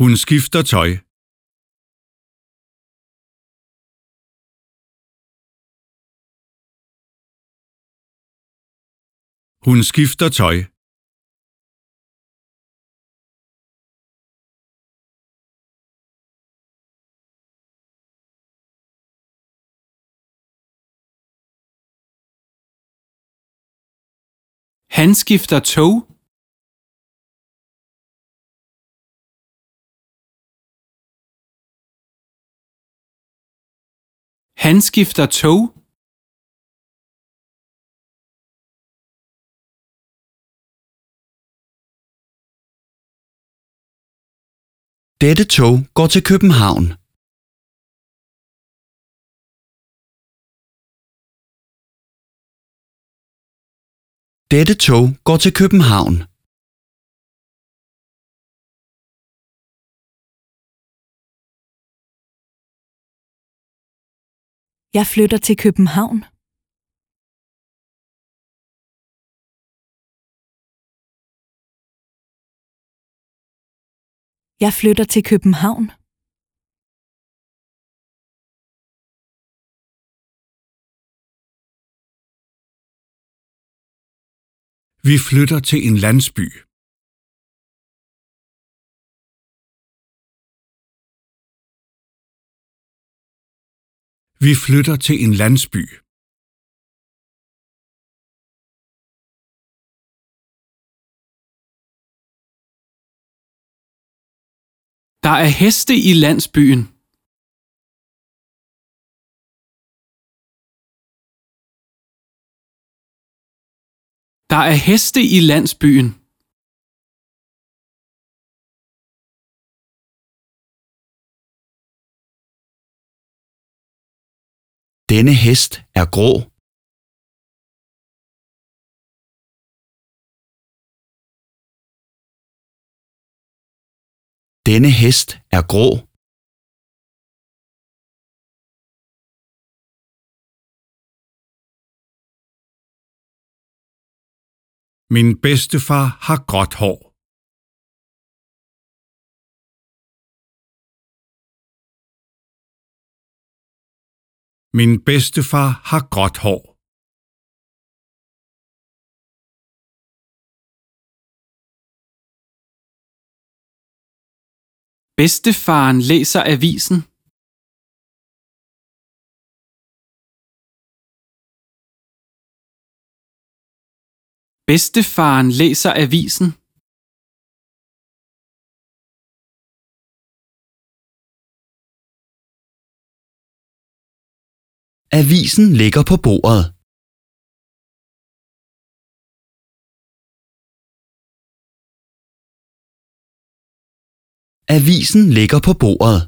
Hun skifter tøj. Hun skifter tøj. Han skifter tog. Han skifter tog. Dette tog går til København. Dette tog går til København. Jeg flytter til København. Jeg flytter til København. Vi flytter til en landsby. Vi flytter til en landsby. Der er heste i landsbyen. Der er heste i landsbyen. Denne hest er grå. Denne hest er grå. Min bedstefar har gråt hår. Min bedstefar har gråt hår. Bedstefaren læser avisen. Bedstefaren læser avisen. Avisen ligger på bordet. Avisen ligger på bordet.